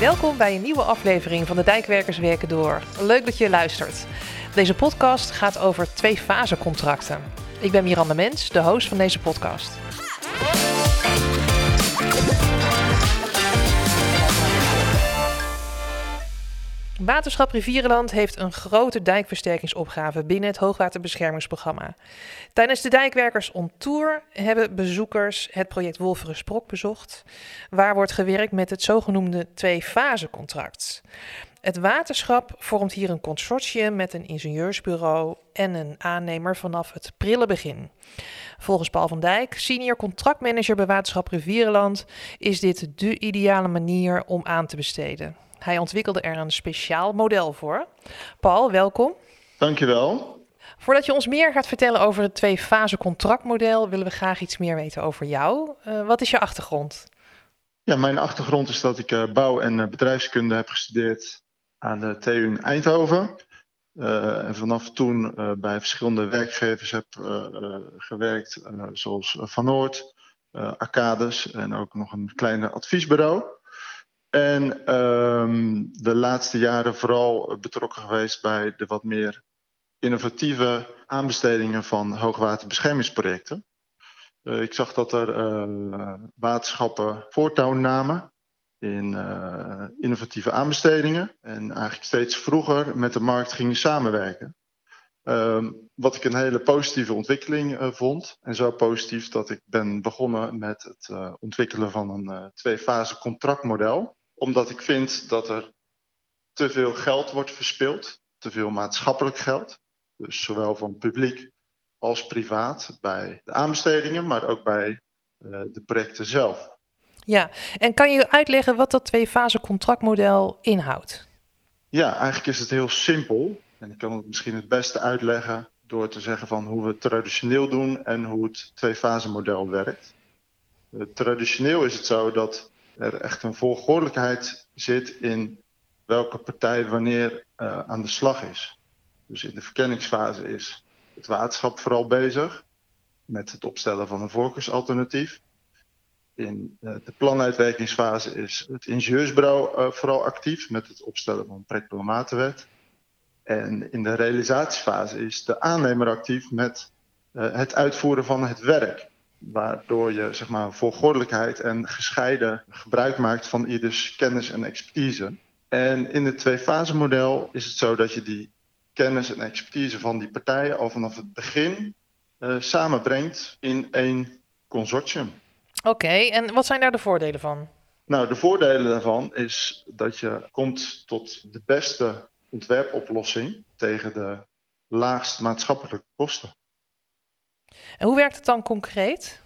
Welkom bij een nieuwe aflevering van de Dijkwerkers Werken Door. Leuk dat je luistert. Deze podcast gaat over twee fasecontracten. Ik ben Miranda Mens, de host van deze podcast. Waterschap Rivierenland heeft een grote dijkversterkingsopgave binnen het hoogwaterbeschermingsprogramma. Tijdens de Dijkwerkers on Tour hebben bezoekers het project Wolveren Sprok bezocht, waar wordt gewerkt met het zogenoemde twee-fase-contract. Het waterschap vormt hier een consortium met een ingenieursbureau en een aannemer vanaf het prille begin. Volgens Paul van Dijk, senior contractmanager bij Waterschap Rivierenland, is dit de ideale manier om aan te besteden. Hij ontwikkelde er een speciaal model voor. Paul, welkom. Dankjewel. Voordat je ons meer gaat vertellen over het twee-fase contractmodel, willen we graag iets meer weten over jou. Uh, wat is je achtergrond? Ja, mijn achtergrond is dat ik uh, bouw- en uh, bedrijfskunde heb gestudeerd aan de TU in Eindhoven. en vanaf toen bij verschillende werkgevers heb gewerkt, zoals Van Noord, Arcades en ook nog een kleiner adviesbureau. En um, de laatste jaren vooral betrokken geweest bij de wat meer innovatieve aanbestedingen van hoogwaterbeschermingsprojecten. Uh, ik zag dat er uh, waterschappen voortouw namen in uh, innovatieve aanbestedingen en eigenlijk steeds vroeger met de markt gingen samenwerken. Um, wat ik een hele positieve ontwikkeling vond. En zo positief dat ik ben begonnen met het ontwikkelen van een twee-fase contractmodel omdat ik vind dat er te veel geld wordt verspild, te veel maatschappelijk geld. Dus zowel van publiek als privaat bij de aanbestedingen, maar ook bij uh, de projecten zelf. Ja, en kan je uitleggen wat dat twee-fase contractmodel inhoudt? Ja, eigenlijk is het heel simpel. En ik kan het misschien het beste uitleggen door te zeggen van hoe we het traditioneel doen en hoe het twee-fase model werkt. Uh, traditioneel is het zo dat er echt een volgordelijkheid zit in welke partij wanneer uh, aan de slag is. Dus in de verkenningsfase is het waterschap vooral bezig met het opstellen van een voorkeursalternatief. In uh, de planuitwerkingsfase is het ingenieursbureau uh, vooral actief met het opstellen van een projectplanmatenwet. En in de realisatiefase is de aannemer actief met het uitvoeren van het werk waardoor je zeg maar, volgordelijkheid en gescheiden gebruik maakt van ieders kennis en expertise. En in het twee-fase model is het zo dat je die kennis en expertise van die partijen al vanaf het begin uh, samenbrengt in één consortium. Oké, okay, en wat zijn daar de voordelen van? Nou, de voordelen daarvan is dat je komt tot de beste ontwerpoplossing tegen de laagst maatschappelijke kosten. En hoe werkt het dan concreet?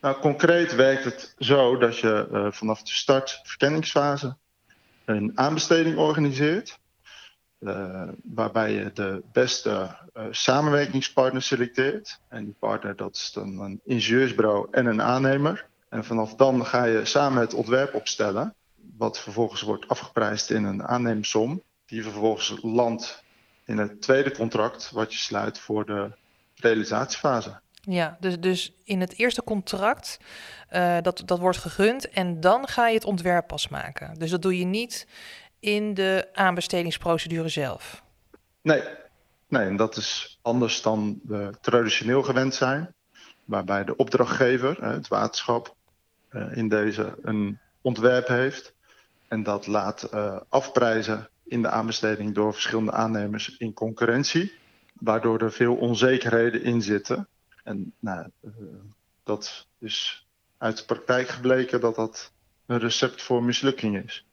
Nou, concreet werkt het zo dat je uh, vanaf de start verkenningsfase een aanbesteding organiseert. Uh, waarbij je de beste uh, samenwerkingspartner selecteert. En die partner dat is dan een ingenieursbureau en een aannemer. En vanaf dan ga je samen het ontwerp opstellen. Wat vervolgens wordt afgeprijsd in een aanneemsom. Die vervolgens landt in het tweede contract wat je sluit voor de realisatiefase. Ja, dus, dus in het eerste contract, uh, dat, dat wordt gegund en dan ga je het ontwerp pas maken. Dus dat doe je niet in de aanbestedingsprocedure zelf. Nee, nee en dat is anders dan we traditioneel gewend zijn. Waarbij de opdrachtgever, het waterschap, uh, in deze een ontwerp heeft. En dat laat uh, afprijzen in de aanbesteding door verschillende aannemers in concurrentie waardoor er veel onzekerheden in zitten. En nou, uh, dat is uit de praktijk gebleken dat dat een recept voor mislukking is.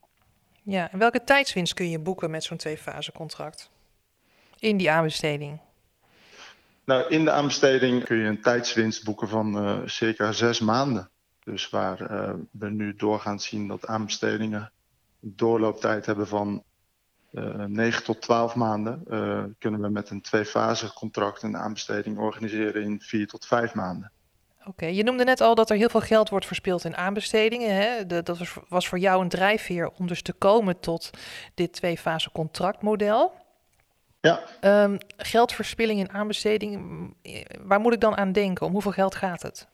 Ja, en welke tijdswinst kun je boeken met zo'n twee-fase contract? In die aanbesteding? Nou, in de aanbesteding kun je een tijdswinst boeken van uh, circa zes maanden. Dus waar uh, we nu doorgaan zien dat aanbestedingen een doorlooptijd hebben van 9 tot 12 maanden uh, kunnen we met een twee-fase contract een aanbesteding organiseren in 4 tot 5 maanden. Oké, okay, je noemde net al dat er heel veel geld wordt verspild in aanbestedingen. Hè? De, dat was, was, voor jou een drijfveer om dus te komen tot dit twee-fase contractmodel. Ja. Um, geldverspilling in aanbesteding, waar moet ik dan aan denken? Om hoeveel geld gaat het?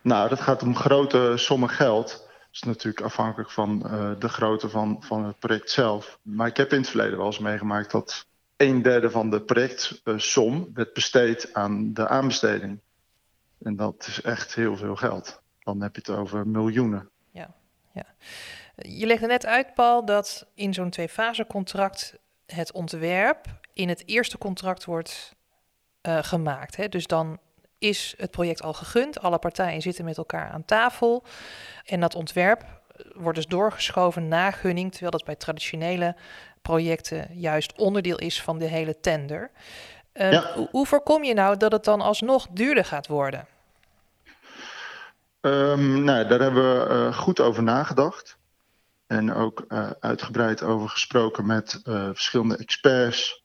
Nou, dat gaat om grote sommen geld. Is natuurlijk afhankelijk van de grootte van, van het project zelf. Maar ik heb in het verleden wel eens meegemaakt dat een derde van de projectsom werd besteed aan de aanbesteding. En dat is echt heel veel geld. Dan heb je het over miljoenen. Ja, ja. Je legde net uit, Paul, dat in zo'n twee-fase contract het ontwerp in het eerste contract wordt uh, gemaakt. Hè? Dus dan is het project al gegund, alle partijen zitten met elkaar aan tafel en dat ontwerp wordt dus doorgeschoven na gunning, terwijl dat bij traditionele projecten juist onderdeel is van de hele tender. Uh, Hoe voorkom je nou dat het dan alsnog duurder gaat worden? Um, nou, daar hebben we uh, goed over nagedacht. En ook uh, uitgebreid over gesproken met verschillende experts,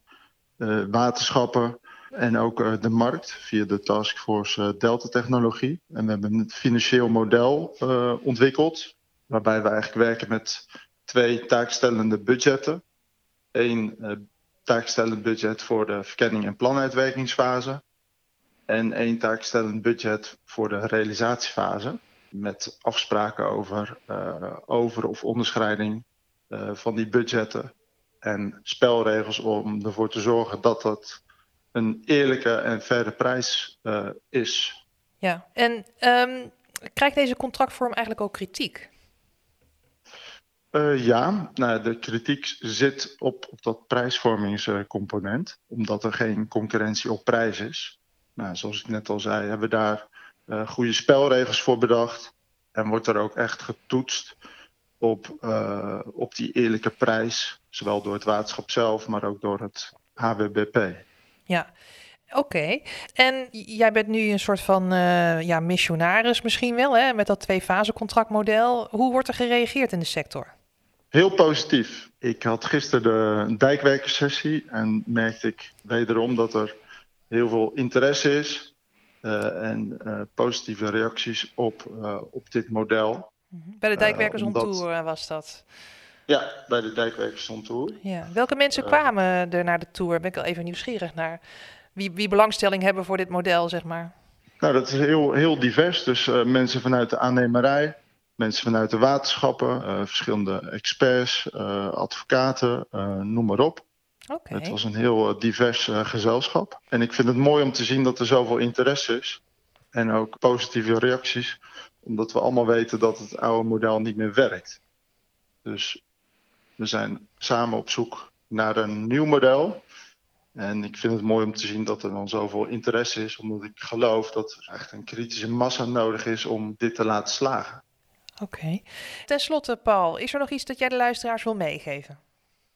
waterschappen en ook de markt via de Taskforce Delta Technologie. En we hebben een financieel model ontwikkeld, waarbij we eigenlijk werken met twee taakstellende budgetten. Eén taakstellend budget voor de verkenning en planuitwerkingsfase en één taakstellend budget voor de realisatiefase. Met afspraken over over- of onderscheiding van die budgetten. En spelregels om ervoor te zorgen dat dat een eerlijke en verre prijs uh, is. Ja, en um, krijgt deze contractvorm eigenlijk ook kritiek? ja, nou, de kritiek zit op, op dat prijsvormingscomponent, omdat er geen concurrentie op prijs is. Nou, zoals ik net al zei, hebben we daar uh, goede spelregels voor bedacht. En wordt er ook echt getoetst op, uh, op die eerlijke prijs. Zowel door het waterschap zelf, maar ook door het HWBP. Ja, Oké, en jij bent nu een soort van uh, ja, missionaris misschien wel, hè, met dat twee-fase contractmodel. Hoe wordt er gereageerd in de sector? Heel positief. Ik had gisteren de dijkwerkersessie en merkte ik wederom dat er heel veel interesse is uh, en uh, positieve reacties op, op dit model. Bij de Dijkwerkers on Tour was dat? Ja, bij de Dijkwerkers on Tour. Ja. Welke mensen kwamen er naar de Tour? Ben ik al even nieuwsgierig naar. Wie, wie belangstelling hebben voor dit model, zeg maar? Nou, dat is heel, heel divers. Dus mensen vanuit de aannemerij, mensen vanuit de waterschappen, verschillende experts, advocaten, noem maar op. Okay. Het was een heel divers gezelschap. En ik vind het mooi om te zien dat er zoveel interesse is. En ook positieve reacties. Omdat we allemaal weten dat het oude model niet meer werkt. Dus we zijn samen op zoek naar een nieuw model. En ik vind het mooi om te zien dat er dan zoveel interesse is. Omdat ik geloof dat er echt een kritische massa nodig is om dit te laten slagen. Oké. Okay. Ten slotte, Paul, is er nog iets dat jij de luisteraars wil meegeven?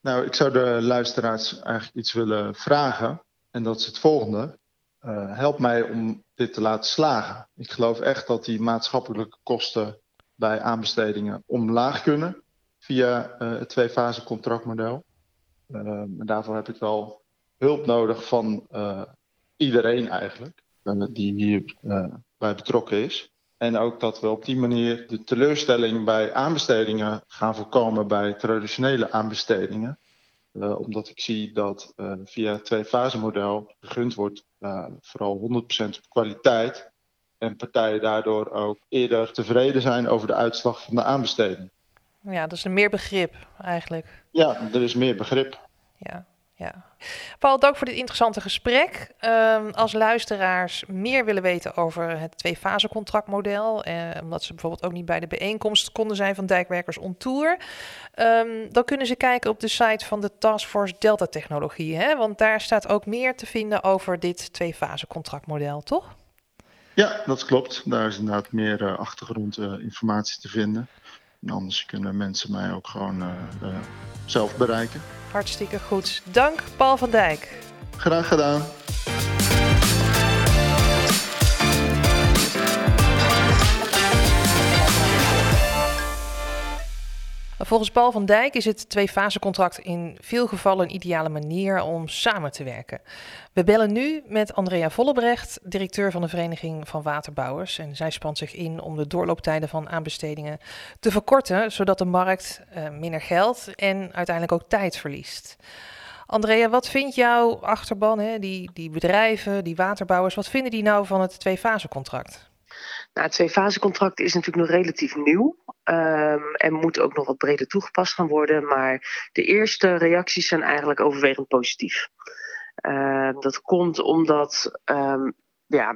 Nou, ik zou de luisteraars eigenlijk iets willen vragen. En dat is het volgende. Uh, help mij om dit te laten slagen. Ik geloof echt dat die maatschappelijke kosten bij aanbestedingen omlaag kunnen via uh, het twee-fase contractmodel. Uh, en daarvoor heb ik wel hulp nodig van iedereen eigenlijk, die hierbij betrokken is. En ook dat we op die manier de teleurstelling bij aanbestedingen gaan voorkomen bij traditionele aanbestedingen. Omdat ik zie dat via het twee-fase model gegund wordt vooral 100% op kwaliteit. En partijen daardoor ook eerder tevreden zijn over de uitslag van de aanbesteding. Ja, dus er meer begrip eigenlijk. Ja, er is meer begrip. Ja, ja. Paul, dank voor dit interessante gesprek. Um, als luisteraars meer willen weten over het twee-fase contractmodel, eh, omdat ze bijvoorbeeld ook niet bij de bijeenkomst konden zijn van Dijkwerkers on Tour, um, dan kunnen ze kijken op de site van de Taskforce Delta Technologie, hè? want daar staat ook meer te vinden over dit twee-fase contractmodel, toch? Ja, dat klopt. Daar is inderdaad meer uh, achtergrondinformatie uh, te vinden. En anders kunnen mensen mij ook gewoon uh, zelf bereiken. Hartstikke goed. Dank Paul van Dijk. Graag gedaan. Volgens Paul van Dijk is het twee-fase-contract in veel gevallen een ideale manier om samen te werken. We bellen nu met Andrea Vollebrecht, directeur van de Vereniging van Waterbouwers. En zij spant zich in om de doorlooptijden van aanbestedingen te verkorten, zodat de markt uh, minder geld en uiteindelijk ook tijd verliest. Andrea, wat vindt jouw achterban, hè? Die, die bedrijven, die waterbouwers, wat vinden die nou van het twee-fase-contract? Nou, het twee-fase-contract is natuurlijk nog relatief nieuw um, en moet ook nog wat breder toegepast gaan worden. Maar de eerste reacties zijn eigenlijk overwegend positief. Uh, dat komt omdat um, ja,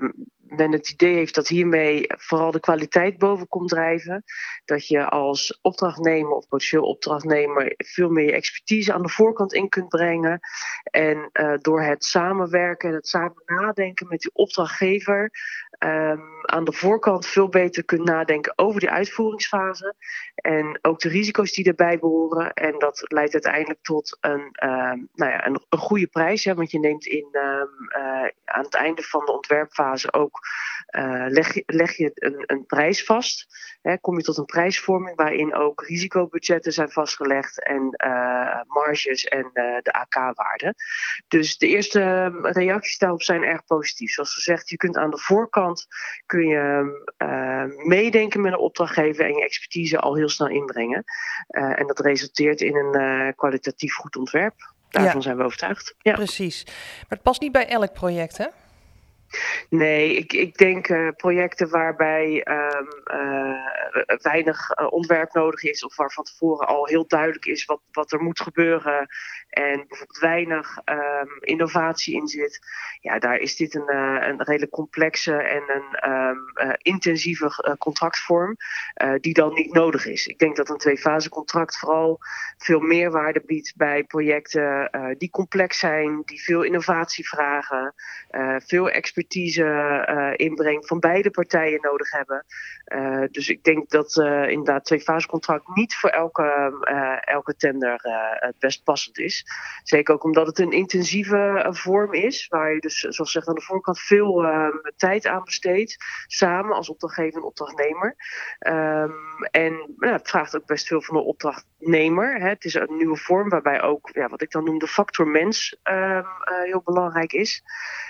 men het idee heeft dat hiermee vooral de kwaliteit boven komt drijven. Dat je als opdrachtnemer of potentieel opdrachtnemer veel meer expertise aan de voorkant in kunt brengen. En uh, door het samenwerken en het samen nadenken met die opdrachtgever. Um, aan de voorkant veel beter kunt nadenken over die uitvoeringsfase. En ook de risico's die erbij behoren. En dat leidt uiteindelijk tot een, um, nou ja, een, een goede prijs. Hè, want je neemt in, um, uh, aan het einde van de ontwerpfase ook uh, leg, je, leg je een, een prijs vast. Hè, kom je tot een prijsvorming waarin ook risicobudgetten zijn vastgelegd en uh, marges en uh, de AK-waarden. Dus de eerste reacties daarop zijn erg positief. Zoals gezegd, je kunt aan de voorkant kun je meedenken met een opdrachtgever en je expertise al heel snel inbrengen. en dat resulteert in een kwalitatief goed ontwerp. Daarvan ja. zijn we overtuigd. Ja. Precies. Maar het past niet bij elk project, hè? Nee, ik, ik denk uh, projecten waarbij um, uh, weinig uh, ontwerp nodig is, of waar van tevoren al heel duidelijk is wat, wat er moet gebeuren, en bijvoorbeeld weinig um, innovatie in zit. Ja, daar is dit een, een redelijk complexe en een um, intensieve contractvorm, die dan niet nodig is. Ik denk dat een twee-fase contract vooral veel meerwaarde biedt bij projecten die complex zijn, die veel innovatie vragen, veel expertise expertise uh, inbrengt van beide partijen nodig hebben. Uh, dus ik denk dat uh, inderdaad twee contract niet voor elke, elke tender het best passend is. Zeker ook omdat het een intensieve vorm is, waar je dus zoals gezegd aan de voorkant veel tijd aan besteedt, samen als opdrachtgever en opdrachtnemer. Um, en nou, het vraagt ook best veel van de opdrachtnemer. Hè. Het is een nieuwe vorm waarbij ook ja, wat ik dan noem de factor mens um, heel belangrijk is.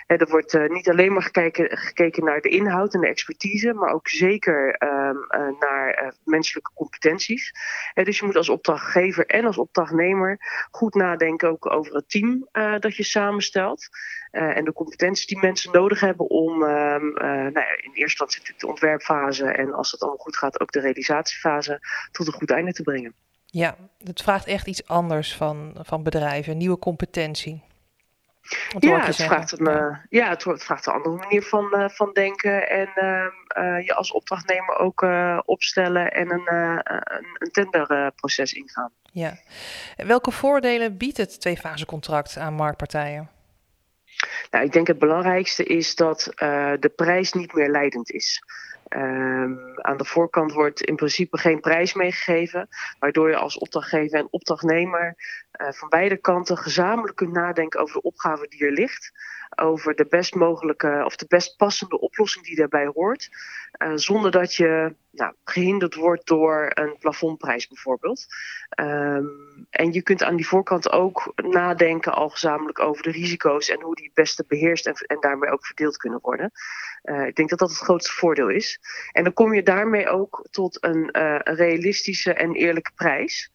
Er wordt niet alleen alleen maar gekeken, gekeken naar de inhoud en de expertise, maar ook zeker um, uh, naar uh, menselijke competenties. Dus je moet als opdrachtgever en als opdrachtnemer goed nadenken ook over het team uh, dat je samenstelt. En de competenties die mensen nodig hebben om uh, nou ja, in eerste instantie de ontwerpfase en als het allemaal goed gaat ook de realisatiefase tot een goed einde te brengen. Ja, het vraagt echt iets anders van, van bedrijven, nieuwe competentie. Ja het, vraagt een, uh, ja, het, het, vraagt een andere manier van, uh, van denken. En uh, je als opdrachtnemer ook opstellen en een, een, een tenderproces ingaan. Ja. Welke voordelen biedt het tweefasecontract aan marktpartijen? Nou, ik denk het belangrijkste is dat de prijs niet meer leidend is. Um, aan de voorkant wordt in principe geen prijs meegegeven, waardoor je als opdrachtgever en opdrachtnemer van beide kanten gezamenlijk kunt nadenken over de opgave die er ligt over de best mogelijke of de best passende oplossing die daarbij hoort. Uh, zonder dat je nou, gehinderd wordt door een plafondprijs bijvoorbeeld. Um, en je kunt aan die voorkant ook nadenken al gezamenlijk over de risico's en hoe die het beste beheerst en, daarmee ook verdeeld kunnen worden. Ik denk dat dat het grootste voordeel is. En dan kom je daarmee ook tot een realistische en eerlijke prijs.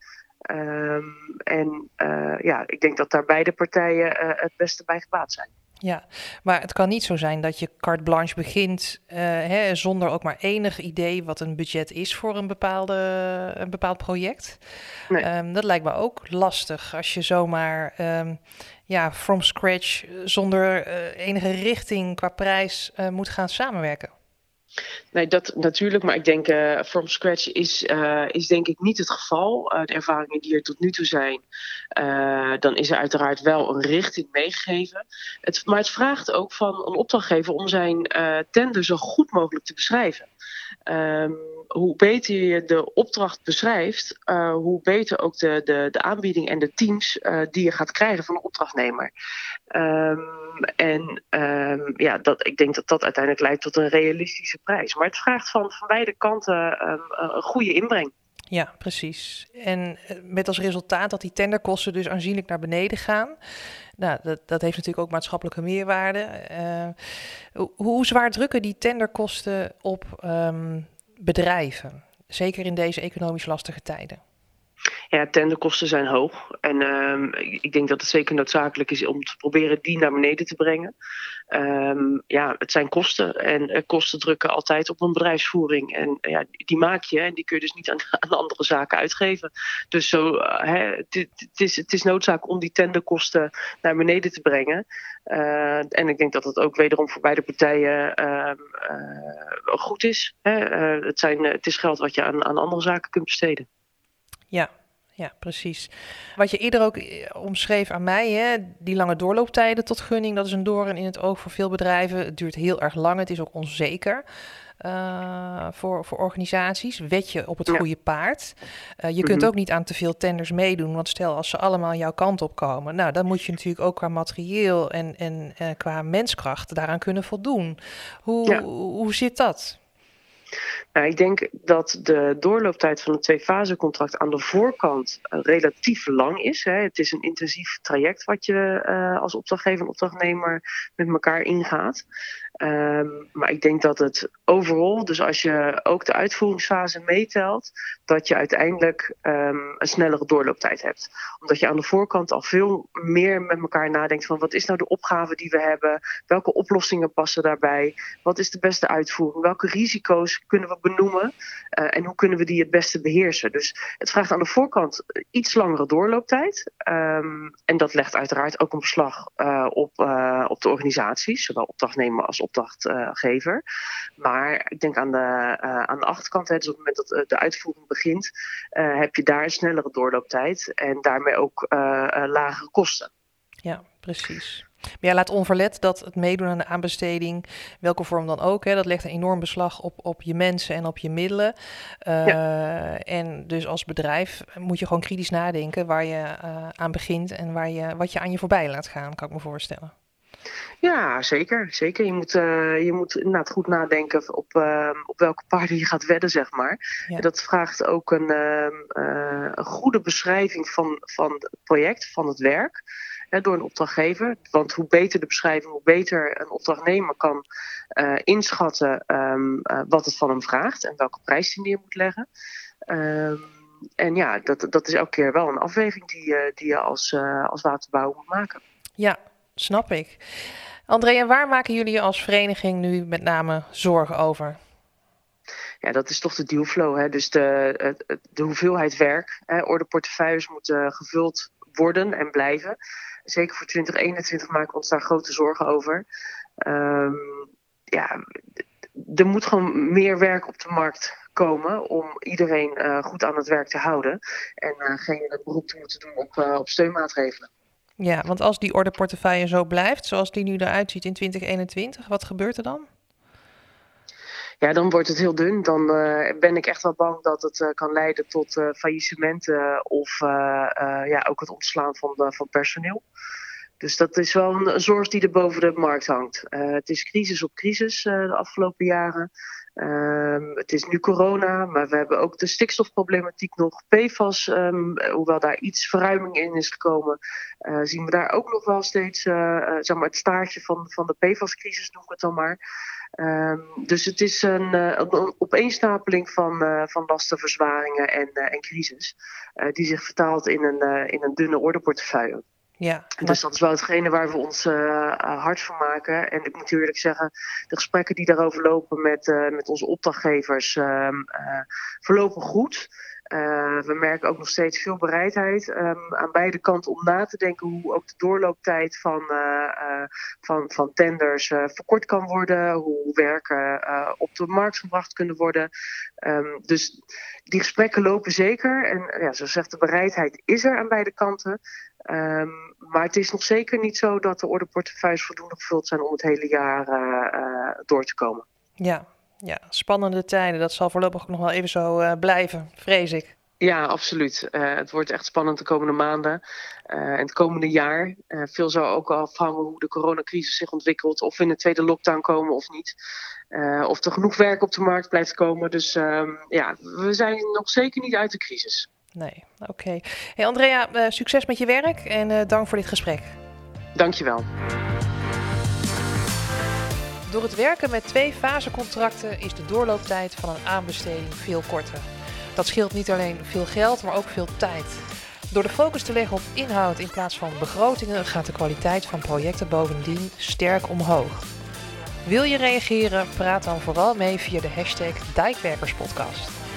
Um, en uh, ja, ik denk dat daar beide partijen het beste bij gebaat zijn. Ja, maar het kan niet zo zijn dat je carte blanche begint uh, hè, zonder ook maar enig idee wat een budget is voor een, bepaalde, een bepaald project. Nee. Um, dat lijkt me ook lastig als je zomaar um, ja, from scratch zonder enige richting qua prijs moet gaan samenwerken. Nee, dat natuurlijk, maar ik denk uh, from scratch is, uh, is denk ik niet het geval. Uh, de ervaringen die er tot nu toe zijn, dan is er uiteraard wel een richting meegegeven. Het, maar het vraagt ook van een opdrachtgever om zijn tender zo goed mogelijk te beschrijven. Um, hoe beter je de opdracht beschrijft, uh, hoe beter ook de, de, de aanbieding en de teams uh, die je gaat krijgen van de opdrachtnemer. Um, en um, ja, dat, ik denk dat dat uiteindelijk leidt tot een realistische prijs. Maar het vraagt van, van beide kanten een goede inbreng. Ja, precies. En eh, met als resultaat dat die tenderkosten dus aanzienlijk naar beneden gaan. Nou, dat, dat heeft natuurlijk ook maatschappelijke meerwaarde. Uh, hoe, zwaar drukken die tenderkosten op um, bedrijven? Zeker in deze economisch lastige tijden. Ja, tenderkosten zijn hoog. En ehm, ik denk dat het zeker noodzakelijk is om te proberen die naar beneden te brengen. Um, ja, het zijn kosten. En uh, kosten drukken altijd op een bedrijfsvoering. En uh, ja, die maak je en die kun je dus niet aan, andere zaken uitgeven. Dus zo, uh, hè, het, is, het is noodzaak om die tenderkosten naar beneden te brengen. en ik denk dat het ook wederom voor beide partijen ehm, goed is. Hè? het, zijn, het is geld wat je aan, aan andere zaken kunt besteden. Ja, ja, precies. Wat je eerder ook eh, omschreef aan mij, hè, die lange doorlooptijden tot gunning, dat is een doorn in het oog voor veel bedrijven. Het duurt heel erg lang, het is ook onzeker. Uh, voor, voor organisaties. Wet je op het goede paard. Uh, je kunt mhm. ook niet aan te veel tenders meedoen. Want stel, als ze allemaal jouw kant op komen, nou, dan moet je natuurlijk ook qua materieel en, en qua menskracht daaraan kunnen voldoen. Hoe, ja. hoe zit dat? Nou, ik denk dat de doorlooptijd van een twee-fase-contract aan de voorkant uh, relatief lang is. Hè. Het is een intensief traject wat je uh, als opdrachtgever en opdrachtnemer met elkaar ingaat. Um, maar ik denk dat het overal, dus als je ook de uitvoeringsfase meetelt, dat je uiteindelijk um, een snellere doorlooptijd hebt. Omdat je aan de voorkant al veel meer met elkaar nadenkt van wat is nou de opgave die we hebben, welke oplossingen passen daarbij, wat is de beste uitvoering, welke risico's kunnen we benoemen uh, en hoe kunnen we die het beste beheersen. Dus het vraagt aan de voorkant iets langere doorlooptijd. Um, en dat legt uiteraard ook een beslag uh, op, op de organisaties, zowel opdrachtnemer als opdrachtgever. Maar ik denk aan de, uh, aan de achterkant, hè, dus op het moment dat de uitvoering begint, heb je daar een snellere doorlooptijd en daarmee ook lagere kosten. Ja, precies. Maar ja, laat onverlet dat het meedoen aan de aanbesteding, welke vorm dan ook, hè, dat legt een enorm beslag op, op je mensen en op je middelen. Uh, ja. En dus als bedrijf moet je gewoon kritisch nadenken waar je uh, aan begint en waar je, wat je aan je voorbij laat gaan, kan ik me voorstellen. Ja, zeker. zeker. Je moet, uh, je moet inderdaad goed nadenken op, uh, op welke paarden je gaat wedden, zeg maar. Ja. Dat vraagt ook een, uh, een goede beschrijving van, van het project, van het werk. Hè, door een opdrachtgever. Want hoe beter de beschrijving, hoe beter een opdrachtnemer kan inschatten um, wat het van hem vraagt en welke prijs hij neer moet leggen. Um, en ja, dat, dat is elke keer wel een afweging die, die je als, als waterbouwer moet maken. Ja, snap ik. André, en waar maken jullie als vereniging nu met name zorgen over? Ja, dat is toch de dealflow. Hè? Dus de, de hoeveelheid werk. Hè? Ordeportefeuilles moeten gevuld worden en blijven. Zeker voor 2021 maken we ons daar grote zorgen over. Um, ja, er moet gewoon meer werk op de markt komen om iedereen uh, goed aan het werk te houden. En uh, geen beroep te moeten doen op, uh, op steunmaatregelen. Ja, want als die ordeportefeuille zo blijft, zoals die nu eruit ziet in 2021, wat gebeurt er dan? Ja, dan wordt het heel dun. Dan uh, ben ik echt wel bang dat het uh, kan leiden tot uh, faillissementen of ja, ook het ontslaan van, van personeel. Dus dat is wel een zorg die er boven de markt hangt. het is crisis op crisis de afgelopen jaren. Um, het is nu corona, maar we hebben ook de stikstofproblematiek nog. PFAS, um, hoewel daar iets verruiming in is gekomen, uh, zien we daar ook nog wel steeds uh, uh, zeg maar het staartje van, van de PFAS-crisis, noem ik het dan maar. Um, dus het is een, een opeenstapeling van, van lastenverzwaringen en, en crisis, die zich vertaalt in een, in een dunne ordeportefeuille. Ja, dus dat is wel hetgene waar we ons uh, hard van maken. En ik moet eerlijk zeggen, de gesprekken die daarover lopen met, uh, met onze opdrachtgevers uh, verlopen goed. We merken ook nog steeds veel bereidheid um, aan beide kanten om na te denken hoe ook de doorlooptijd van, van, van tenders verkort kan worden, hoe werken op de markt gebracht kunnen worden. Um, dus die gesprekken lopen zeker. En ja, zoals zegt, de bereidheid is er aan beide kanten. Um, maar het is nog zeker niet zo dat de ordeportefeuilles voldoende gevuld zijn om het hele jaar door te komen. Ja, ja, spannende tijden. Dat zal voorlopig nog wel even zo uh, blijven, vrees ik. Ja, absoluut. het wordt echt spannend de komende maanden en het komende jaar. veel zou ook afhangen hoe de coronacrisis zich ontwikkelt, of we in een tweede lockdown komen of niet. of er genoeg werk op de markt blijft komen. Dus ehm, ja, we zijn nog zeker niet uit de crisis. Nee, oké. Okay. Hey Andrea, succes met je werk en dank voor dit gesprek. Dankjewel. Door het werken met twee fasecontracten is de doorlooptijd van een aanbesteding veel korter. Dat scheelt niet alleen veel geld, maar ook veel tijd. Door de focus te leggen op inhoud in plaats van begrotingen gaat de kwaliteit van projecten bovendien sterk omhoog. Wil je reageren? Praat dan vooral mee via de hashtag Dijkwerkerspodcast.